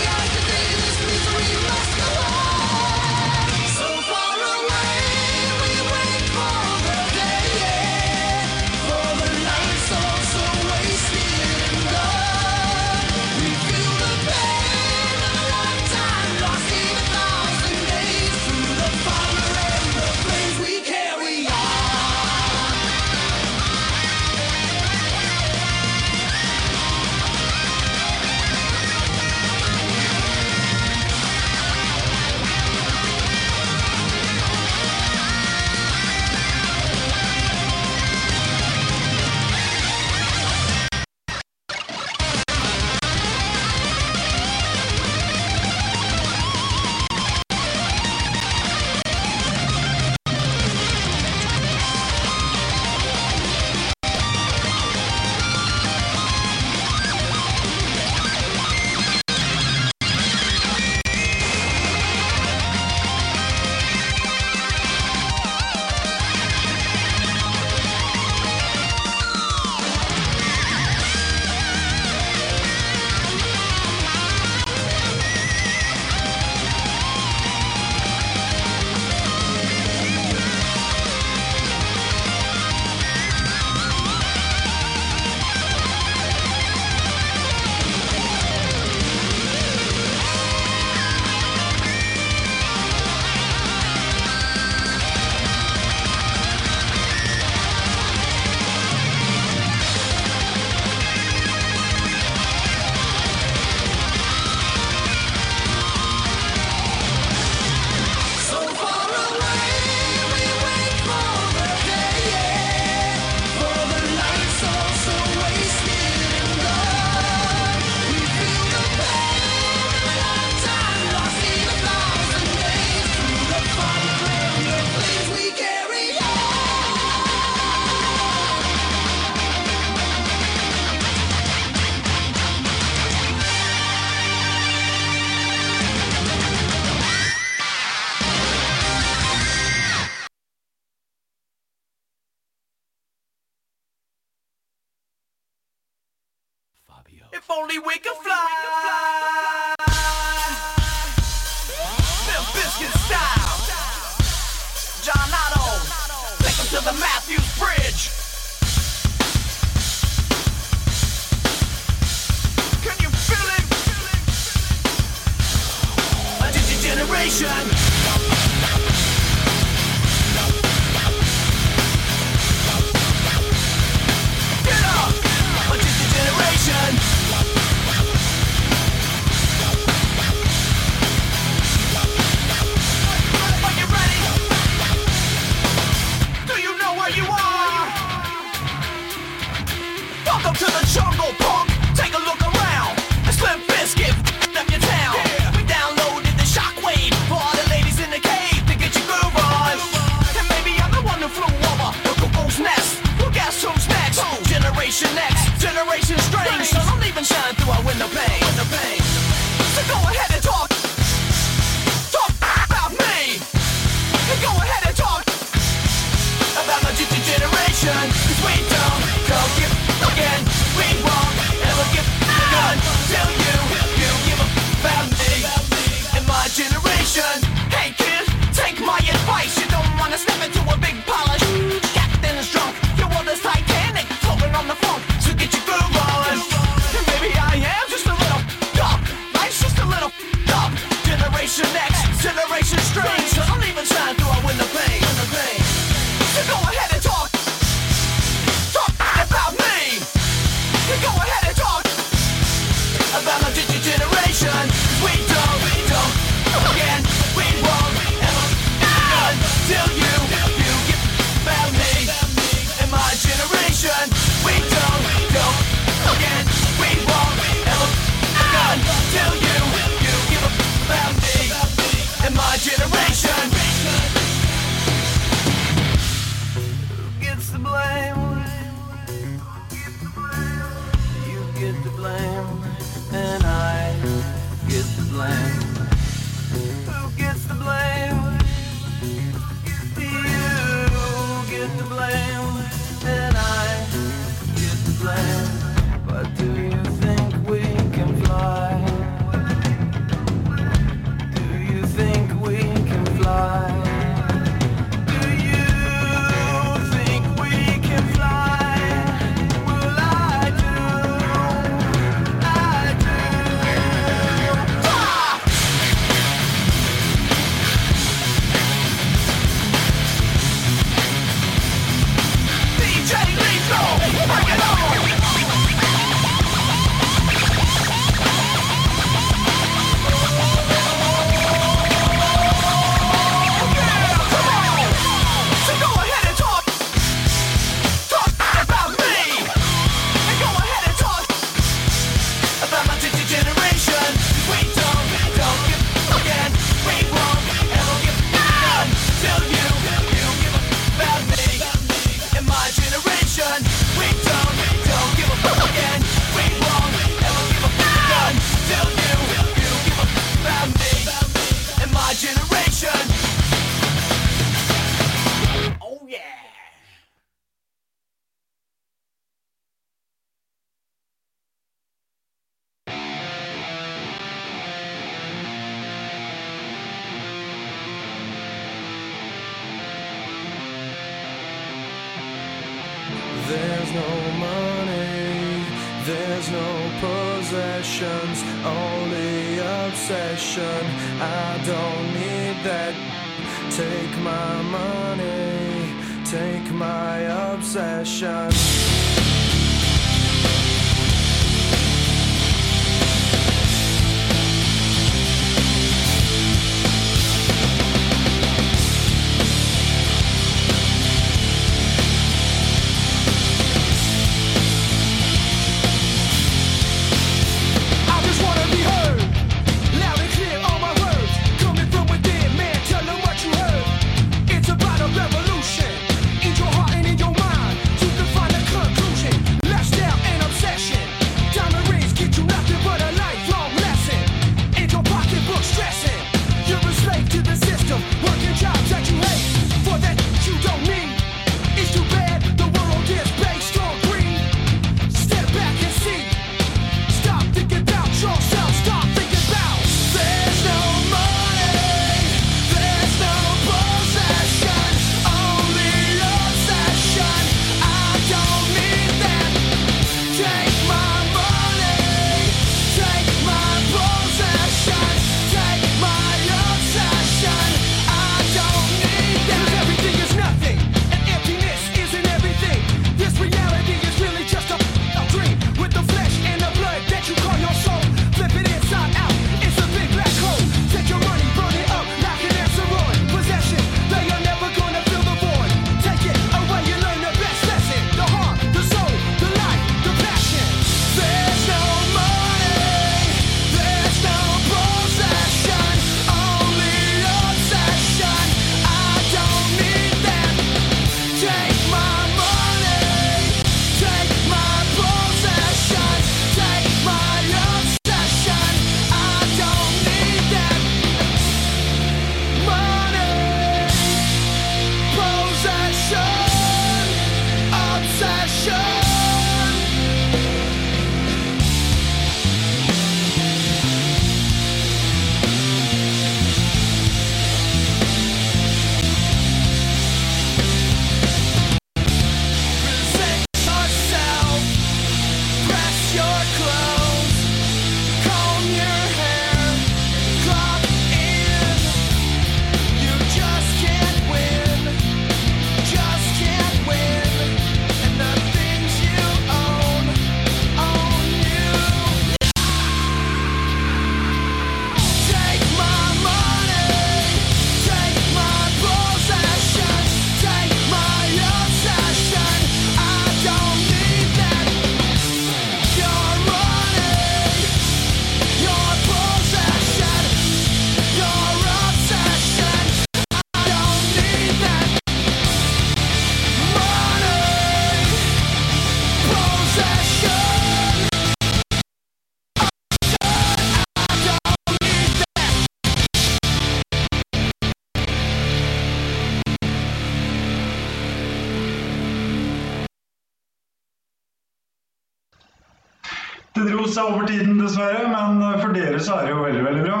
Seg over tiden, dessverre, men eh, for dere så er det jo veldig, veldig bra.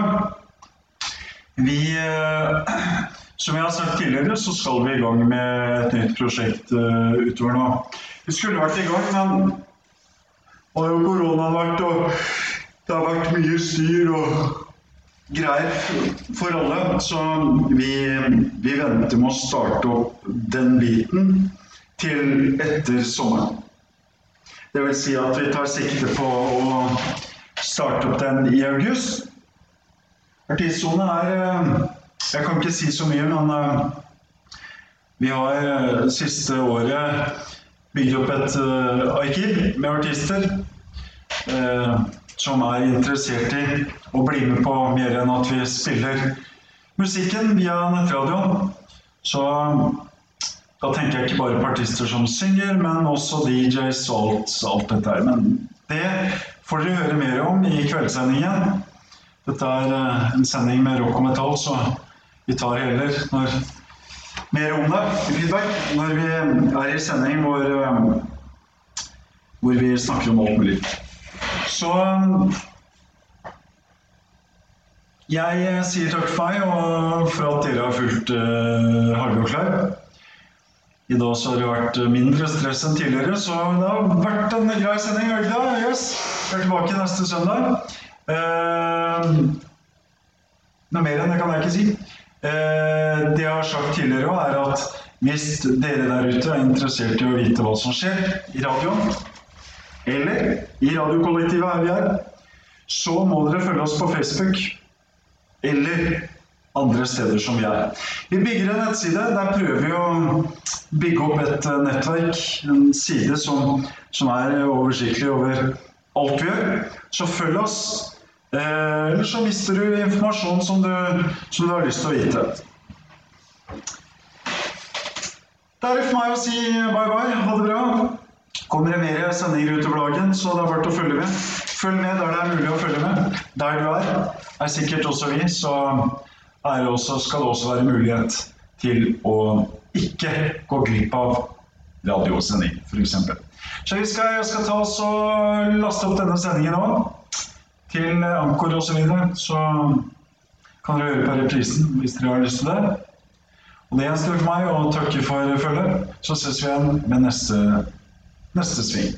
Vi eh, [CLEARS THROAT] Som jeg har sagt tidligere, så skal vi i gang med et nytt prosjekt eh, utover nå. Vi skulle vært i gang, men har jo koronaen vært, og det har vært mye styr og greier for alle. Så vi, vi venter med å starte opp den biten til etter sommeren. Det vil si at vi tar sikte på å starte opp den i august. Tidssone er eh, Jeg kan ikke si så mye, men eh, vi har eh, siste året bygd opp et arkiv med artister som er interessert i å bli med på mer enn at vi spiller musikken via nettradioen. Så da tenker jeg ikke bare på artister som synger, men også DJs og alt, alt dette her. Men det får dere høre mer om i kveldssendingen. Dette er eh, en sending med rock og metall, så vi tar heller når, mer om det i feedback når vi er i sending hvor, eh, hvor vi snakker om alt mulig. Så jeg eh, sier takk for meg, og for at dere har fulgt uh, Harve og Klar. I dag så har det vært mindre stress enn tidligere, så det har vært en grei sending. har det? Yes. Vi er tilbake neste søndag. Eh, noe mer enn det kan jeg ikke si. Eh, det jeg har sagt tidligere òg, er at hvis dere der ute er interessert i å vite hva som skjer i radioen, eller i radiokollektivet her vi er, så må dere følge oss på Facebook eller andre steder som vi er. Vi bygger en nettside. Der prøver vi å bygge opp et eh, nettverk, en side som, som er oversiktlig over alt vi gjør. Så følg oss. Eh, Eller så mister du informasjon som du, som du har lyst til å vite. Det er det for meg å si bye bye. Ha det bra. Kommer det mer sendinger utover dagen, så det er verdt å følge med. Følg med der det er mulig å følge med. Der du er, er sikkert også vi, så er også, skal også være mulighet til å ikke gå glipp av radiosending, f.eks. Så vi skal, jeg skal ta oss og laste opp denne sendingen nå til Ankor osv. Så, videre. så kan dere høre på reprisen hvis dere har lyst til det. Og det gjenstår for meg å takke for følget. Så ses vi igjen med neste, neste sving.